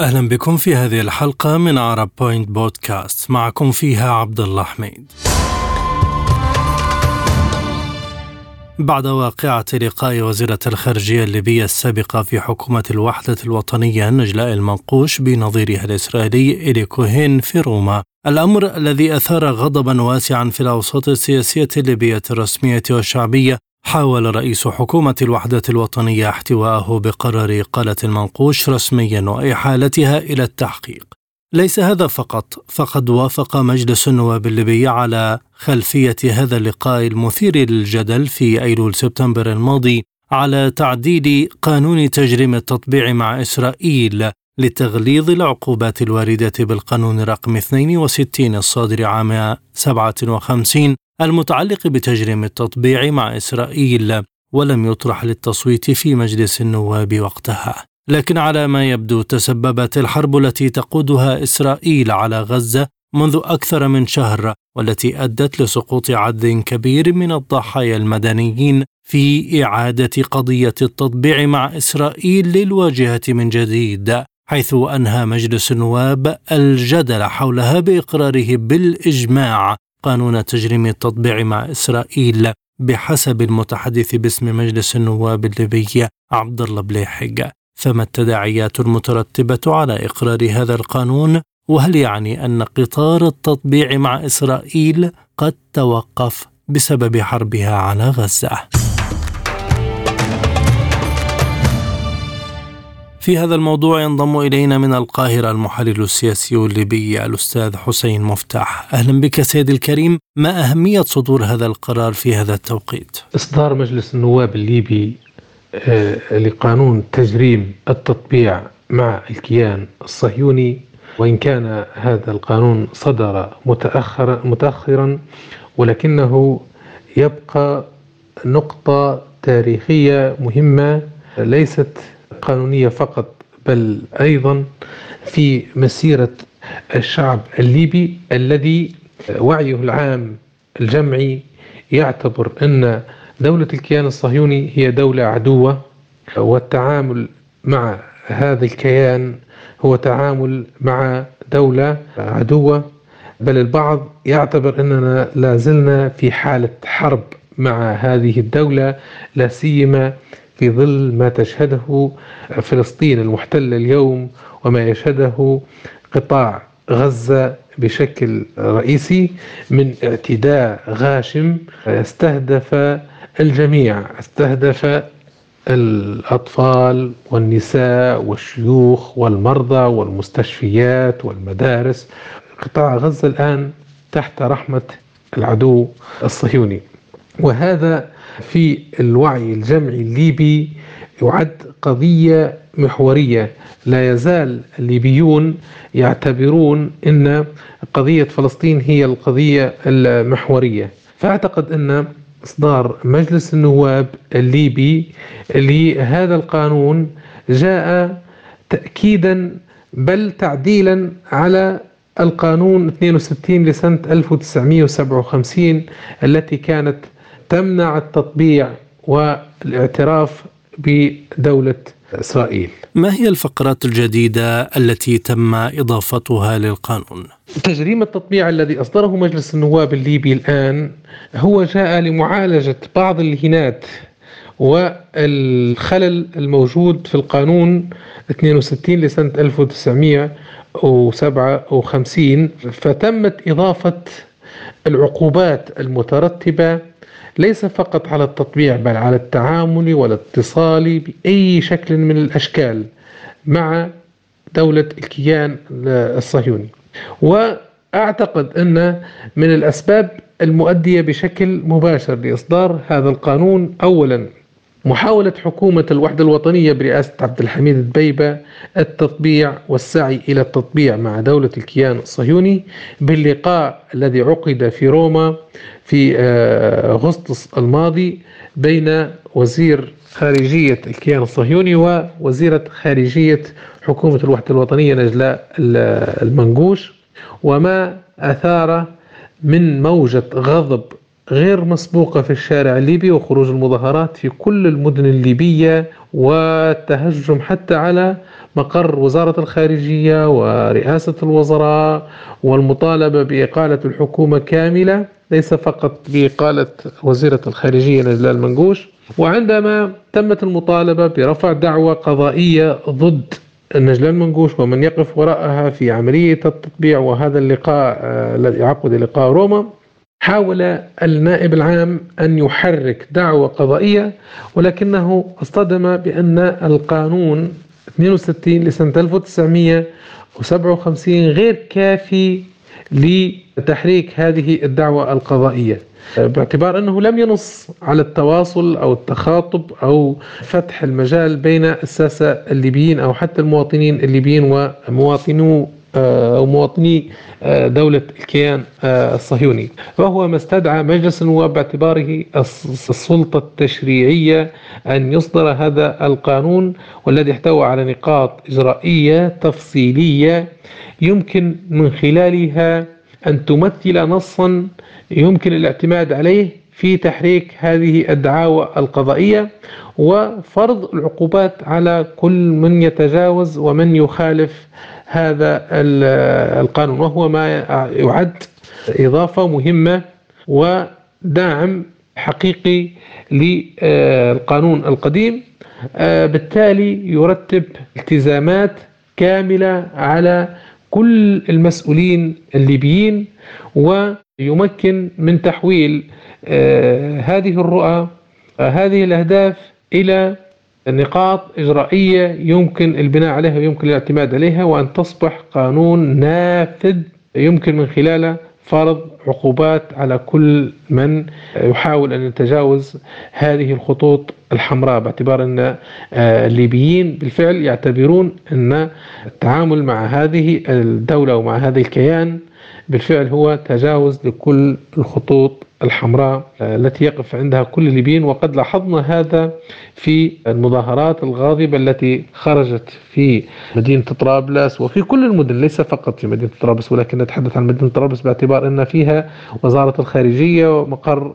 أهلا بكم في هذه الحلقة من عرب بوينت بودكاست. معكم فيها عبد الله حميد. بعد واقعة لقاء وزيرة الخارجية الليبية السابقة في حكومة الوحدة الوطنية نجلاء المنقوش بنظيرها الإسرائيلي إلي كوهين في روما. الأمر الذي أثار غضبا واسعا في الأوساط السياسية الليبية الرسمية والشعبية حاول رئيس حكومة الوحدة الوطنية احتواءه بقرار إقالة المنقوش رسميا وإحالتها إلى التحقيق. ليس هذا فقط فقد وافق مجلس النواب الليبي على خلفية هذا اللقاء المثير للجدل في أيلول سبتمبر الماضي على تعديل قانون تجريم التطبيع مع إسرائيل لتغليظ العقوبات الواردة بالقانون رقم 62 الصادر عام 57 المتعلق بتجريم التطبيع مع إسرائيل ولم يطرح للتصويت في مجلس النواب وقتها. لكن على ما يبدو تسببت الحرب التي تقودها إسرائيل على غزة منذ أكثر من شهر والتي أدت لسقوط عدد كبير من الضحايا المدنيين في إعادة قضية التطبيع مع إسرائيل للواجهة من جديد حيث أنهى مجلس النواب الجدل حولها بإقراره بالإجماع قانون تجريم التطبيع مع إسرائيل بحسب المتحدث باسم مجلس النواب الليبي عبد الله بليحق فما التداعيات المترتبة على إقرار هذا القانون وهل يعني أن قطار التطبيع مع إسرائيل قد توقف بسبب حربها على غزة؟ في هذا الموضوع ينضم إلينا من القاهرة المحلل السياسي الليبي الأستاذ حسين مفتاح. أهلا بك سيدي الكريم. ما أهمية صدور هذا القرار في هذا التوقيت؟ إصدار مجلس النواب الليبي آه، لقانون تجريم التطبيع مع الكيان الصهيوني. وإن كان هذا القانون صدر متأخرا متأخرا ولكنه يبقى نقطة تاريخية مهمة ليست قانونية فقط بل أيضا في مسيرة الشعب الليبي الذي وعيه العام الجمعي يعتبر أن دولة الكيان الصهيوني هي دولة عدوة والتعامل مع هذا الكيان هو تعامل مع دولة عدوة بل البعض يعتبر أننا لا زلنا في حالة حرب مع هذه الدولة لا سيما في ظل ما تشهده فلسطين المحتلة اليوم وما يشهده قطاع غزة بشكل رئيسي من اعتداء غاشم استهدف الجميع استهدف الأطفال والنساء والشيوخ والمرضى والمستشفيات والمدارس. قطاع غزة الآن تحت رحمة العدو الصهيوني. وهذا في الوعي الجمعي الليبي يعد قضية محورية. لا يزال الليبيون يعتبرون أن قضية فلسطين هي القضية المحورية. فأعتقد أن إصدار مجلس النواب الليبي لهذا القانون جاء تأكيدا بل تعديلا على القانون 62 لسنة 1957 التي كانت تمنع التطبيع والاعتراف بدولة إسرائيل ما هي الفقرات الجديدة التي تم إضافتها للقانون؟ تجريم التطبيع الذي أصدره مجلس النواب الليبي الآن هو جاء لمعالجة بعض الهنات والخلل الموجود في القانون 62 لسنة 1957 فتمت إضافة العقوبات المترتبة ليس فقط على التطبيع بل على التعامل والاتصال بأي شكل من الأشكال مع دولة الكيان الصهيوني. وأعتقد أن من الأسباب المؤدية بشكل مباشر لإصدار هذا القانون أولا محاولة حكومة الوحدة الوطنية برئاسة عبد الحميد الدبيبة التطبيع والسعي إلى التطبيع مع دولة الكيان الصهيوني باللقاء الذي عقد في روما في آه، أغسطس الماضي بين وزير خارجية الكيان الصهيوني ووزيرة خارجية حكومة الوحدة الوطنية نجلاء المنقوش وما أثار من موجة غضب غير مسبوقة في الشارع الليبي وخروج المظاهرات في كل المدن الليبية والتهجم حتى على مقر وزارة الخارجية ورئاسة الوزراء والمطالبة بإقالة الحكومة كاملة ليس فقط بإقالة وزيرة الخارجية نجلاء المنقوش وعندما تمت المطالبة برفع دعوة قضائية ضد نجلاء المنقوش ومن يقف وراءها في عملية التطبيع وهذا اللقاء آه، الذي عقد لقاء روما حاول النائب العام أن يحرك دعوة قضائية ولكنه اصطدم بأن القانون 62 لسنة 1957 غير كافي لتحريك هذه الدعوة القضائية. باعتبار أنه لم ينص على التواصل أو التخاطب أو فتح المجال بين الساسة الليبيين أو حتى المواطنين الليبيين ومواطنو أو مواطني آه، دولة الكيان آه، الصهيوني. وهو ما استدعى مجلس النواب باعتباره السلطة التشريعية أن يصدر هذا القانون والذي احتوى على نقاط إجرائية تفصيلية يمكن من خلالها أن تمثل نصا يمكن الاعتماد عليه في تحريك هذه الدعاوى القضائية وفرض العقوبات على كل من يتجاوز ومن يخالف هذا القانون وهو ما يعد إضافة مهمة ودعم حقيقي للقانون القديم. بالتالي يرتب التزامات كاملة على كل المسؤولين الليبيين ويمكن من تحويل هذه الرؤى هذه الأهداف إلى نقاط إجرائية يمكن البناء عليها ويمكن الاعتماد عليها وأن تصبح قانون نافذ يمكن من خلاله فرض عقوبات على كل من يحاول أن يتجاوز هذه الخطوط الحمراء باعتبار أن آه، الليبيين بالفعل يعتبرون أن التعامل مع هذه الدولة ومع هذا الكيان بالفعل هو تجاوز لكل الخطوط الحمراء آه، التي يقف عندها كل الليبيين وقد لاحظنا هذا في المظاهرات الغاضبة التي خرجت في مدينة طرابلس وفي كل المدن ليس فقط في مدينة طرابلس ولكن نتحدث عن مدينة طرابلس باعتبار أن فيها وزارة الخارجية ومقر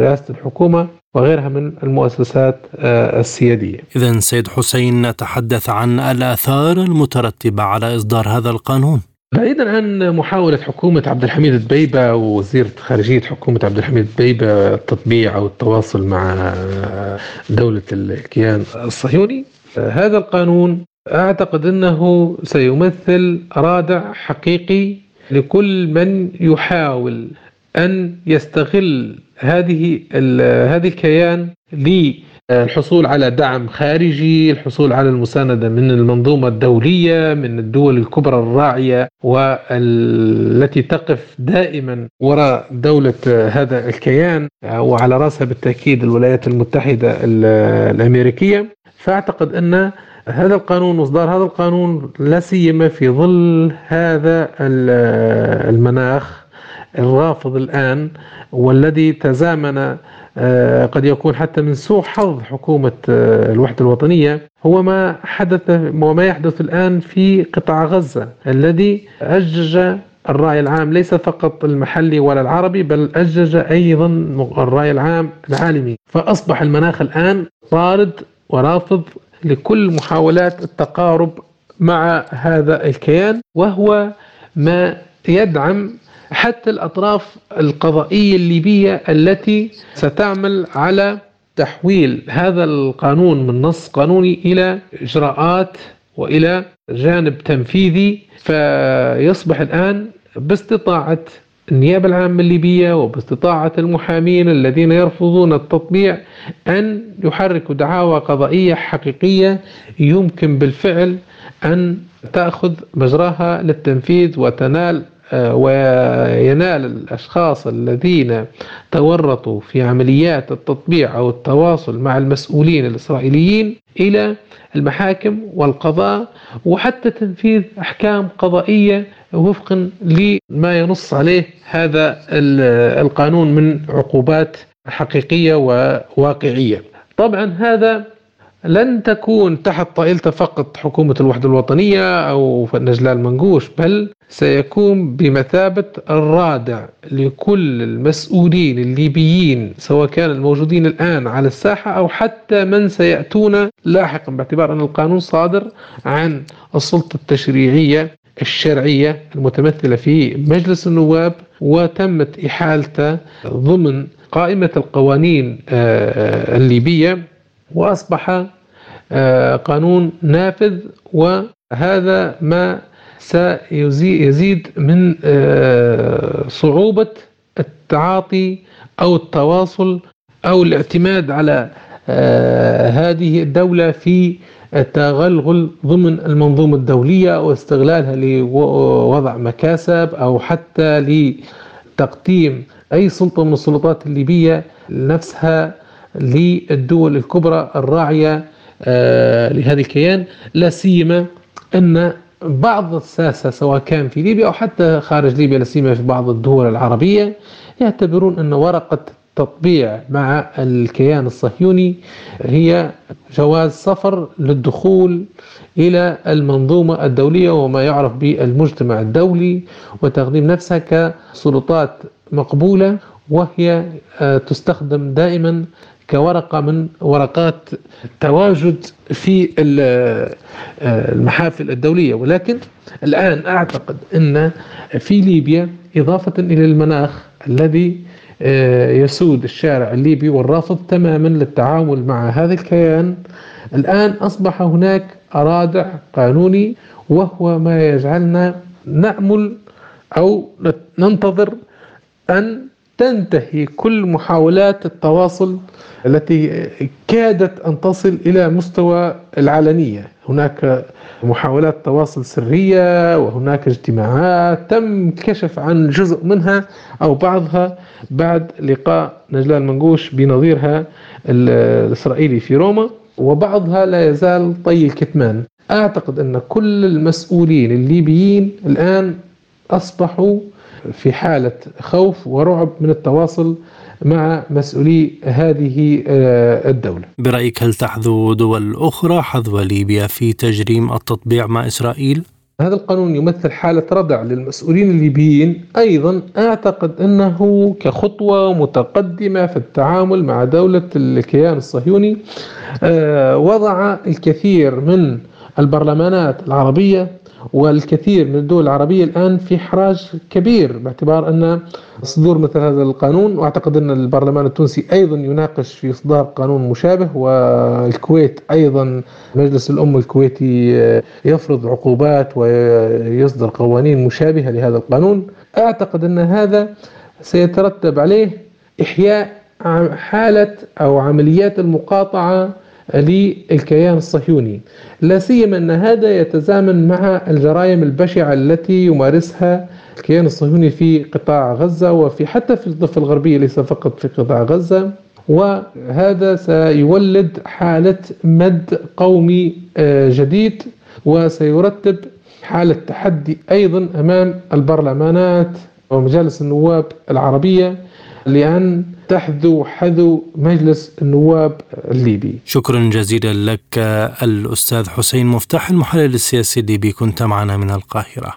رئاسة الحكومة وغيرها من المؤسسات آه، السيادية. إذا سيد حسين نتحدث عن الآثار المترتبة على إصدار هذا القانون. بعيدا عن محاولة حكومة عبد الحميد الدبيبة ووزير خارجية حكومة عبد الحميد الدبيبة التطبيع أو التواصل مع دولة الكيان الصهيوني. هذا القانون أعتقد أنه سيمثل رادع حقيقي لكل من يحاول أن يستغل هذه هذه الكيان الحصول على دعم خارجي الحصول على المساندة من المنظومة الدولية من الدول الكبرى الراعية والتي تقف دائما وراء دولة هذا الكيان وعلى رأسها بالتأكيد الولايات المتحدة الأمريكية. فأعتقد أن هذا القانون واصدار هذا القانون لا سيما في ظل هذا المناخ الرافض الآن والذي تزامن قد يكون حتى من سوء حظ حكومة آه، الوحدة الوطنية. هو ما حدث وما يحدث الآن في قطاع غزة الذي أجج الرأي العام ليس فقط المحلي ولا العربي بل أجج أيضا الرأي العام العالمي. فأصبح المناخ الآن طارد ورافض لكل محاولات التقارب مع هذا الكيان وهو ما يدعم حتى الأطراف القضائية الليبية التي ستعمل على تحويل هذا القانون من نص قانوني إلى إجراءات وإلى جانب تنفيذي فيصبح الآن باستطاعة النيابة العامة الليبية وباستطاعة المحامين الذين يرفضون التطبيع أن يحركوا دعاوى قضائية حقيقية يمكن بالفعل أن تأخذ مجراها للتنفيذ وتنال وينال الأشخاص الذين تورطوا في عمليات التطبيع أو التواصل مع المسؤولين الإسرائيليين إلى المحاكم والقضاء وحتى تنفيذ أحكام قضائية وفقا لما ينص عليه هذا القانون من عقوبات حقيقية وواقعية. طبعا هذا لن تكون تحت طائلته فقط حكومة الوحدة الوطنية أو نجلاء المنقوش بل سيكون بمثابة الرادع لكل المسؤولين الليبيين سواء كان الموجودين الآن على الساحة أو حتى من سيأتون لاحقا باعتبار أن القانون صادر عن السلطة التشريعية الشرعية المتمثلة في مجلس النواب وتمت إحالته ضمن قائمة القوانين آه، آه، الليبية. وأصبح آه، قانون نافذ وهذا ما سيزيد من صعوبة التعاطي أو التواصل أو الاعتماد على هذه الدولة في التغلغل ضمن المنظومة الدولية واستغلالها لوضع مكاسب أو حتى لتقديم أي سلطة من السلطات الليبية نفسها. للدول الكبرى الراعية آه، لهذا الكيان. لا سيما أن بعض الساسة سواء كان في ليبيا أو حتى خارج ليبيا لا سيما في بعض الدول العربية يعتبرون أن ورقة تطبيع مع الكيان الصهيوني هي جواز سفر للدخول إلى المنظومة الدولية وما يعرف بالمجتمع الدولي وتقديم نفسها كسلطات مقبولة وهي آه، تستخدم دائما كورقة من ورقات التواجد في آه، المحافل الدولية. ولكن الآن أعتقد أن في ليبيا إضافة إلى المناخ الذي آه، يسود الشارع الليبي والرافض تماما للتعامل مع هذا الكيان. الآن أصبح هناك رادع قانوني وهو ما يجعلنا نأمل أو ننتظر أن تنتهي كل محاولات التواصل التي كادت أن تصل إلى مستوى العلنية هناك محاولات تواصل سرية وهناك اجتماعات تم الكشف عن جزء منها أو بعضها بعد لقاء نجلاء المنقوش بنظيرها الإسرائيلي في روما وبعضها لا يزال طي الكتمان. أعتقد أن كل المسؤولين الليبيين الآن أصبحوا في حالة خوف ورعب من التواصل مع مسؤولي هذه آه، الدولة برأيك هل تحذو دول أخرى حذو ليبيا في تجريم التطبيع مع إسرائيل؟ هذا القانون يمثل حالة ردع للمسؤولين الليبيين أيضا أعتقد أنه كخطوة متقدمة في التعامل مع دولة الكيان الصهيوني آه، وضع الكثير من البرلمانات العربية والكثير من الدول العربية الآن في حراج كبير باعتبار أن صدور مثل هذا القانون وأعتقد أن البرلمان التونسي أيضا يناقش في إصدار قانون مشابه والكويت أيضا مجلس الأم الكويتي يفرض عقوبات ويصدر قوانين مشابهة لهذا القانون. أعتقد أن هذا سيترتب عليه إحياء حالة أو عمليات المقاطعة للكيان الصهيوني. لا سيما أن هذا يتزامن مع الجرائم البشعة التي يمارسها الكيان الصهيوني في قطاع غزة وفي حتى في الضفة الغربية ليس فقط في قطاع غزة. وهذا سيولد حالة مد قومي آه، جديد وسيرتب حالة تحدي أيضا أمام البرلمانات ومجالس النواب العربية لأن تحذو حذو مجلس النواب الليبي. شكرا جزيلا لك الأستاذ حسين مفتاح المحلل السياسي الليبي. كنت معنا من القاهرة.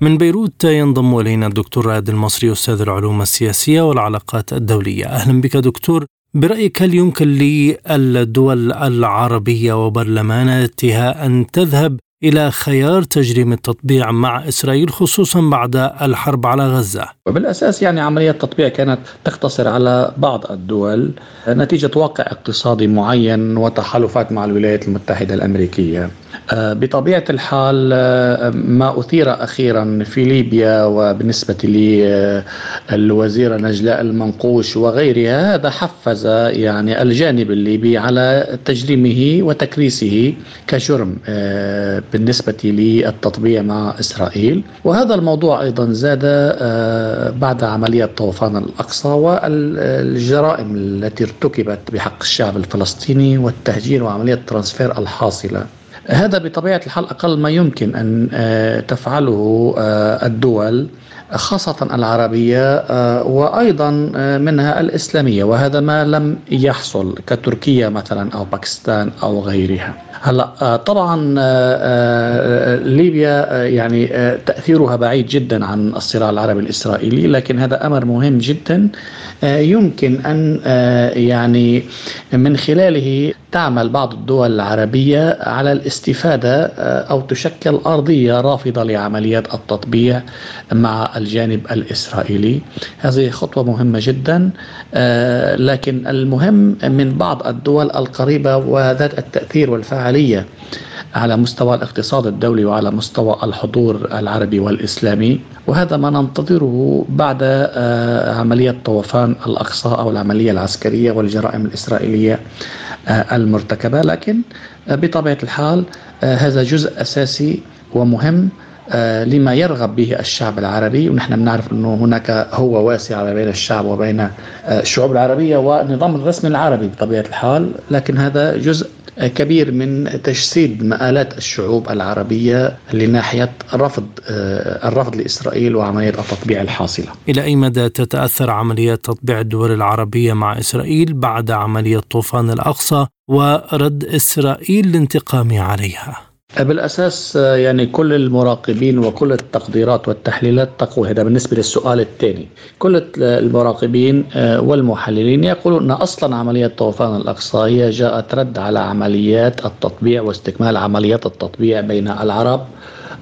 من بيروت ينضم إلينا الدكتور رائد المصري أستاذ العلوم السياسية والعلاقات الدولية. أهلا بك دكتور. برأيك هل يمكن للدول العربية وبرلماناتها ان تذهب إلى خيار تجريم التطبيع مع إسرائيل خصوصا بعد الحرب على غزة. وبالأساس يعني عملية التطبيع كانت تقتصر على بعض الدول نتيجة واقع اقتصادي معين وتحالفات مع الولايات المتحدة الأمريكية. بطبيعة الحال آه، ما أثير أخيرا في ليبيا وبالنسبة للوزيرة نجلاء المنقوش وغيرها هذا حفز يعني الجانب الليبي على تجريمه وتكريسه كجرم آه، بالنسبة للتطبيع مع إسرائيل. وهذا الموضوع أيضا زاد بعد عملية طوفان الأقصى والجرائم التي ارتكبت بحق الشعب الفلسطيني والتهجير وعملية الترانسفير الحاصلة. هذا بطبيعة الحال أقل ما يمكن أن آه، تفعله آه، الدول خاصة العربية آه، وأيضا منها الإسلامية وهذا ما لم يحصل كتركيا مثلا أو باكستان أو غيرها. هلا طبعا ليبيا يعني تأثيرها بعيد جدا عن الصراع العربي الإسرائيلي لكن هذا أمر مهم جدا يمكن أن يعني من خلاله تعمل بعض الدول العربية على الاستفادة آه، أو تشكل أرضية رافضة لعمليات التطبيع مع الجانب الإسرائيلي. هذه خطوة مهمة جدا آه، لكن المهم من بعض الدول القريبة وذات التأثير والفعالية على مستوى الاقتصاد الدولي وعلى مستوى الحضور العربي والإسلامي. وهذا ما ننتظره بعد آه، عملية طوفان الأقصى أو العملية العسكرية والجرائم الإسرائيلية آه، المرتكبة. لكن آه، بطبيعة الحال هذا جزء أساسي ومهم لما يرغب به الشعب العربي. ونحن بنعرف أنه هناك هو واسع بين الشعب وبين الشعوب العربية والنظام الرسمي العربي بطبيعة الحال. لكن هذا جزء كبير من تجسيد مآلات الشعوب العربية لناحية رفض آه، الرفض لإسرائيل وعملية التطبيع الحاصلة إلى أي مدى تتأثر عمليات تطبيع الدول العربية مع إسرائيل بعد عملية طوفان الأقصى ورد إسرائيل الانتقام عليها؟ بالأساس يعني كل المراقبين وكل التقديرات والتحليلات تقول هذا بالنسبة للسؤال الثاني. كل المراقبين آه، والمحللين يقولون إن أصلا عملية طوفان الأقصى هي جاءت رد على عمليات التطبيع واستكمال عمليات التطبيع بين العرب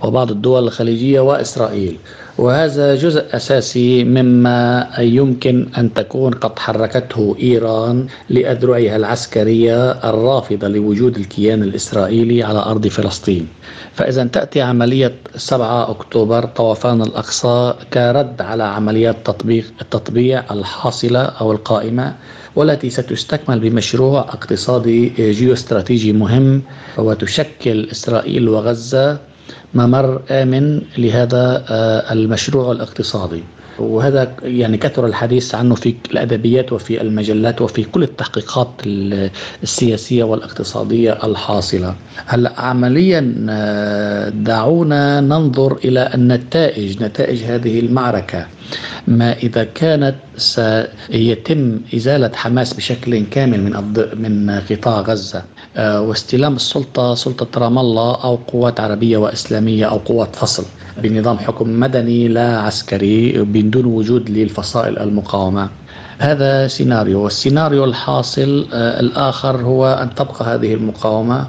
وبعض الدول الخليجية وإسرائيل وهذا جزء أساسي مما يمكن أن تكون قد حركته إيران لأذرعها العسكرية الرافضة لوجود الكيان الإسرائيلي على أرض فلسطين. فإذا تأتي عملية 7 أكتوبر طوفان الأقصى كرد على عمليات تطبيق التطبيع الحاصلة أو القائمة والتي ستستكمل بمشروع اقتصادي جيوستراتيجي مهم وتشكل إسرائيل وغزة ممر آمن لهذا آه، المشروع الاقتصادي وهذا يعني كثر الحديث عنه في الأدبيات وفي المجلات وفي كل التحقيقات السياسية والاقتصادية الحاصلة. هلا عمليا آه، دعونا ننظر إلى النتائج، نتائج هذه المعركة. ما إذا كانت سيتم إزالة حماس بشكل كامل من من قطاع آه، واستلام السلطة سلطة رام الله أو قوات عربية وإسلامية أو قوات فصل بنظام حكم مدني لا عسكري بدون وجود للفصائل المقاومة. هذا سيناريو. والسيناريو الحاصل آه، الآخر هو أن تبقى هذه المقاومة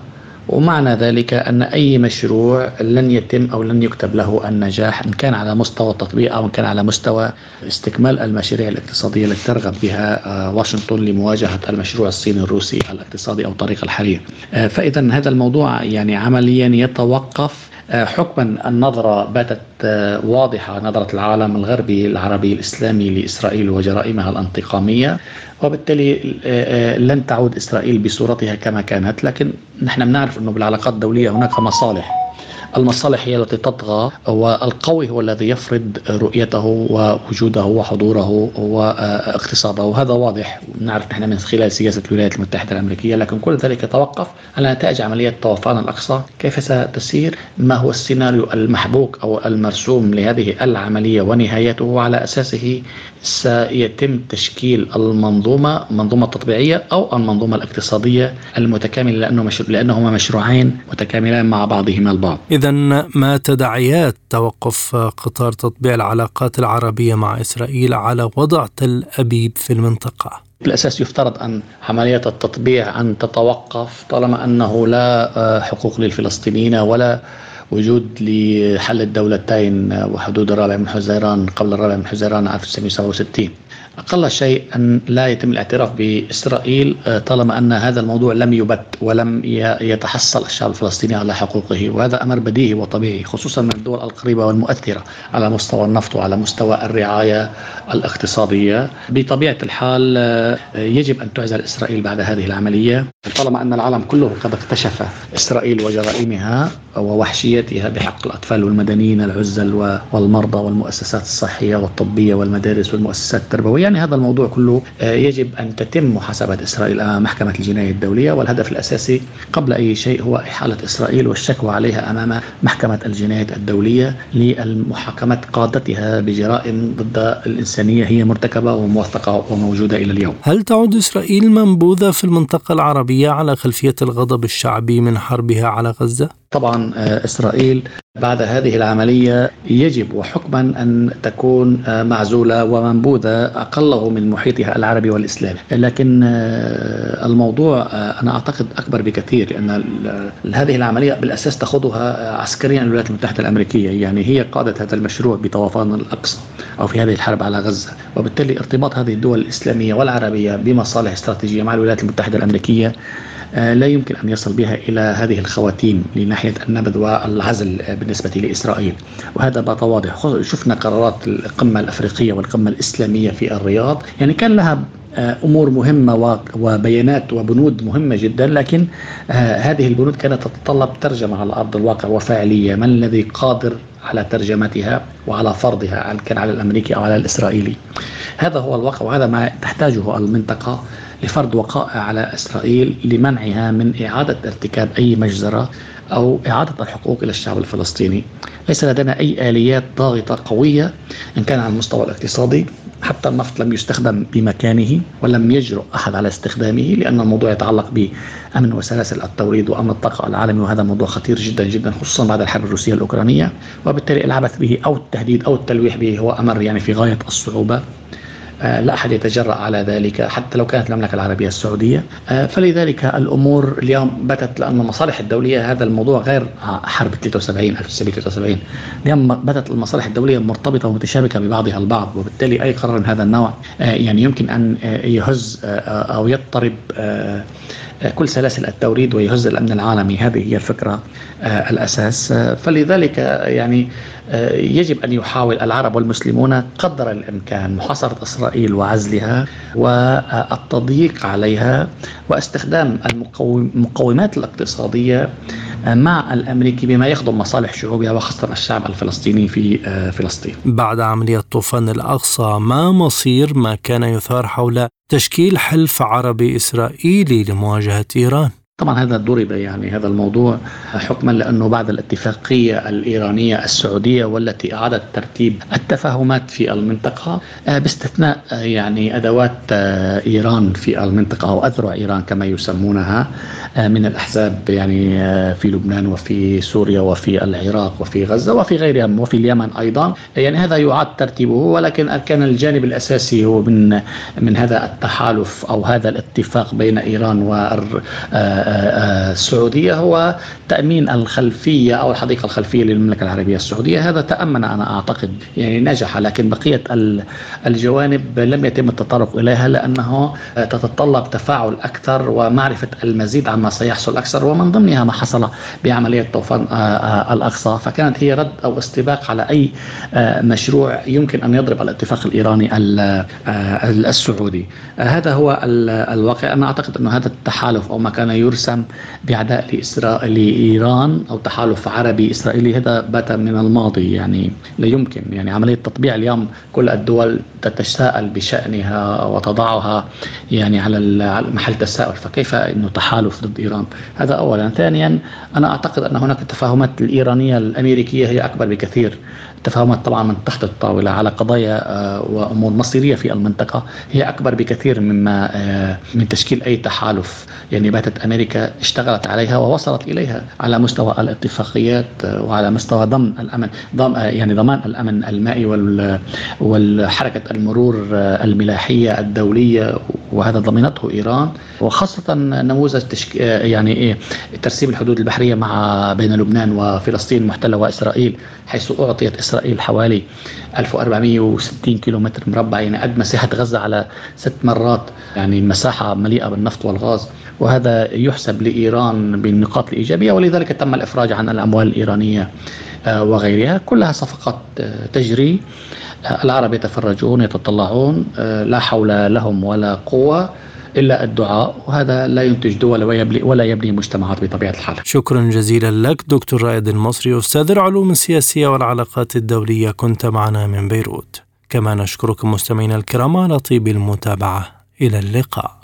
ومعنى ذلك أن أي مشروع لن يتم أو لن يكتب له النجاح إن كان على مستوى التطبيق أو إن كان على مستوى استكمال المشاريع الاقتصادية التي ترغب بها آه، واشنطن لمواجهة المشروع الصيني الروسي الاقتصادي أو طريق الحرير آه، فإذا هذا الموضوع يعني عمليا يتوقف حكما النظرة باتت واضحة نظرة العالم الغربي العربي الإسلامي لإسرائيل وجرائمها الانتقامية وبالتالي آه، آه، لن تعود إسرائيل بصورتها كما كانت لكن نحن بنعرف أنه بالعلاقات الدولية هناك مصالح. المصالح هي التي تطغى والقوي هو الذي يفرض رؤيته ووجوده وحضوره واقتصاده وهذا واضح نعرف نحن من خلال سياسة الولايات المتحدة الأمريكية لكن كل ذلك يتوقف على نتائج عملية طوفان الأقصى. كيف ستسير؟ ما هو السيناريو المحبوك أو المرسوم لهذه العملية ونهايته وعلى أساسه؟ سيتم تشكيل المنظومة منظومة تطبيعية أو المنظومة الاقتصادية المتكاملة لأنه مش... لأنهما مشروعين متكاملان مع بعضهما البعض إذا ما تداعيات توقف قطار تطبيع العلاقات العربية مع إسرائيل على وضع تل أبيب في المنطقة؟ بالأساس يفترض أن عملية التطبيع أن تتوقف طالما أنه لا آه، حقوق للفلسطينيين ولا وجود لحل الدولتين وحدود الرابع من حزيران قبل الرابع من حزيران 1967 أقل شيء أن لا يتم الاعتراف بإسرائيل آه، طالما أن هذا الموضوع لم يبت ولم يتحصل الشعب الفلسطيني على حقوقه وهذا أمر بديهي وطبيعي خصوصا من الدول القريبة والمؤثرة على مستوى النفط وعلى مستوى الرعاية الاقتصادية. بطبيعة الحال آه، يجب أن تعزل إسرائيل بعد هذه العملية. طالما أن العالم كله قد اكتشف إسرائيل وجرائمها ووحشيتها بحق الأطفال والمدنيين العزل والمرضى والمؤسسات الصحية والطبية والمدارس والمؤسسات التربوية يعني هذا الموضوع كله يجب أن تتم محاسبة إسرائيل أمام محكمة الجناية الدولية والهدف الأساسي قبل أي شيء هو إحالة إسرائيل والشكوى عليها أمام محكمة الجناية الدولية للمحاكمة قادتها بجرائم ضد الإنسانية هي مرتكبة وموثقة وموجودة إلى اليوم هل تعود إسرائيل منبوذة في المنطقة العربية على خلفية الغضب الشعبي من حربها على غزة؟ طبعا آه، إسرائيل بعد هذه العملية يجب وحكما أن تكون آه، معزولة ومنبوذة أقله من محيطها العربي والإسلامي. لكن آه، الموضوع أنا أعتقد أكبر بكثير لأن هذه العملية بالأساس تخوضها عسكريا الولايات المتحدة الأمريكية. يعني هي قادة هذا المشروع بطوفان الأقصى أو في هذه الحرب على غزة. وبالتالي ارتباط هذه الدول الإسلامية والعربية بمصالح استراتيجية مع الولايات المتحدة الأمريكية آه، لا يمكن أن يصل بها إلى هذه الخواتيم لناحية النبذ والعزل بالنسبة لإسرائيل. وهذا بات واضح. شفنا قرارات القمة الأفريقية والقمة الإسلامية في الرياض. يعني كان لها آه، أمور مهمة وبيانات وبنود مهمة جدا لكن آه، هذه البنود كانت تتطلب ترجمة على أرض الواقع وفاعلية. من الذي قادر على ترجمتها وعلى فرضها كان على الأمريكي أو على الإسرائيلي؟ هذا هو الواقع وهذا ما تحتاجه المنطقة. لفرض وقائع على إسرائيل لمنعها من إعادة ارتكاب أي مجزرة أو إعادة الحقوق إلى الشعب الفلسطيني. ليس لدينا أي آليات ضاغطة قوية إن كان على المستوى الاقتصادي. حتى النفط لم يستخدم بمكانه ولم يجرؤ أحد على استخدامه لأن الموضوع يتعلق بأمن وسلاسل التوريد وأمن الطاقة العالمي وهذا موضوع خطير جدا جدا خصوصا بعد الحرب الروسية الأوكرانية. وبالتالي العبث به أو التهديد أو التلويح به هو أمر يعني في غاية الصعوبة. لا أحد يتجرأ على ذلك حتى لو كانت المملكة العربية السعودية. آه، فلذلك الأمور اليوم باتت لأن المصالح الدولية هذا الموضوع غير حرب 73 1973 اليوم باتت المصالح الدولية مرتبطة ومتشابكة ببعضها البعض وبالتالي أي قرار من هذا النوع آه، يعني يمكن أن يهز أو يضطرب كل سلاسل التوريد ويهز الأمن العالمي هذه هي الفكرة الأساس فلذلك يعني آه، يجب أن يحاول العرب والمسلمون قدر الإمكان محاصرة إسرائيل وعزلها والتضييق عليها واستخدام المقومات الاقتصادية مع الأمريكي بما يخدم مصالح شعوبها وخاصة الشعب الفلسطيني في آه، فلسطين. بعد عملية طوفان الأقصى ما مصير ما كان يثار حول تشكيل حلف عربي إسرائيلي لمواجهة إيران؟ طبعا هذا ضرب يعني هذا الموضوع حكما لأنه بعد الاتفاقية الإيرانية السعودية والتي أعادت ترتيب التفاهمات في المنطقة آه، باستثناء آه، يعني أدوات آه، إيران في المنطقة أو أذرع إيران كما يسمونها من الأحزاب يعني في لبنان وفي سوريا وفي العراق وفي غزة وفي غيرها وفي اليمن أيضا. يعني هذا يعاد ترتيبه ولكن كان الجانب الأساسي هو من من هذا التحالف أو هذا الاتفاق بين إيران و السعودية هو تأمين الخلفية أو الحديقة الخلفية للمملكة العربية السعودية. هذا تأمن أنا أعتقد يعني نجح لكن بقية الجوانب لم يتم التطرق إليها لأنه تتطلب تفاعل أكثر ومعرفة المزيد عما سيحصل أكثر ومن ضمنها ما حصل بعملية طوفان آه، آه، الأقصى. فكانت هي رد أو استباق على أي آه، مشروع يمكن أن يضرب الاتفاق الإيراني السعودي. هذا هو الواقع. أنا أعتقد أن هذا التحالف أو ما كان يرسل يرسم بعداء لإسرائيل لإيران أو تحالف عربي إسرائيلي. هذا بات من الماضي يعني لا يمكن. يعني عملية تطبيع اليوم كل الدول تتساءل بشأنها وتضعها يعني على محل تساؤل. فكيف أنه تحالف ضد إيران؟ هذا أولا. ثانيا أنا أعتقد أن هناك التفاهمات الإيرانية الأمريكية هي أكبر بكثير. التفاهمات طبعا من تحت الطاولة على قضايا آه، وأمور مصيرية في المنطقة. هي أكبر بكثير مما آه، من تشكيل أي تحالف. يعني باتت أمريكا اشتغلت عليها ووصلت إليها على مستوى الاتفاقيات آه، وعلى مستوى ضمن الأمن ضم يعني ضمان الأمن المائي والحركة المرور الملاحية الدولية وهذا ضمنته إيران. وخاصة نموذج تشك... يعني إيه ترسيم الحدود البحرية مع بين لبنان وفلسطين المحتلة وإسرائيل حيث أعطيت إسرائيل حوالي 1460 كيلومتر مربع يعني قد مساحة غزة على ست مرات يعني مساحة مليئة بالنفط والغاز. وهذا يحسب لإيران بالنقاط الإيجابية ولذلك تم الإفراج عن الأموال الإيرانية آه، وغيرها. كلها صفقات آه، تجري آه، العرب يتفرجون يتطلعون لا حول لهم ولا قوة. إلا الدعاء وهذا لا ينتج دول ولا يبني مجتمعات بطبيعة الحال. شكرا جزيلا لك دكتور رائد المصري أستاذ العلوم السياسية والعلاقات الدولية كنت معنا من بيروت. كما نشكركم مستمعينا الكرام على طيب المتابعة إلى اللقاء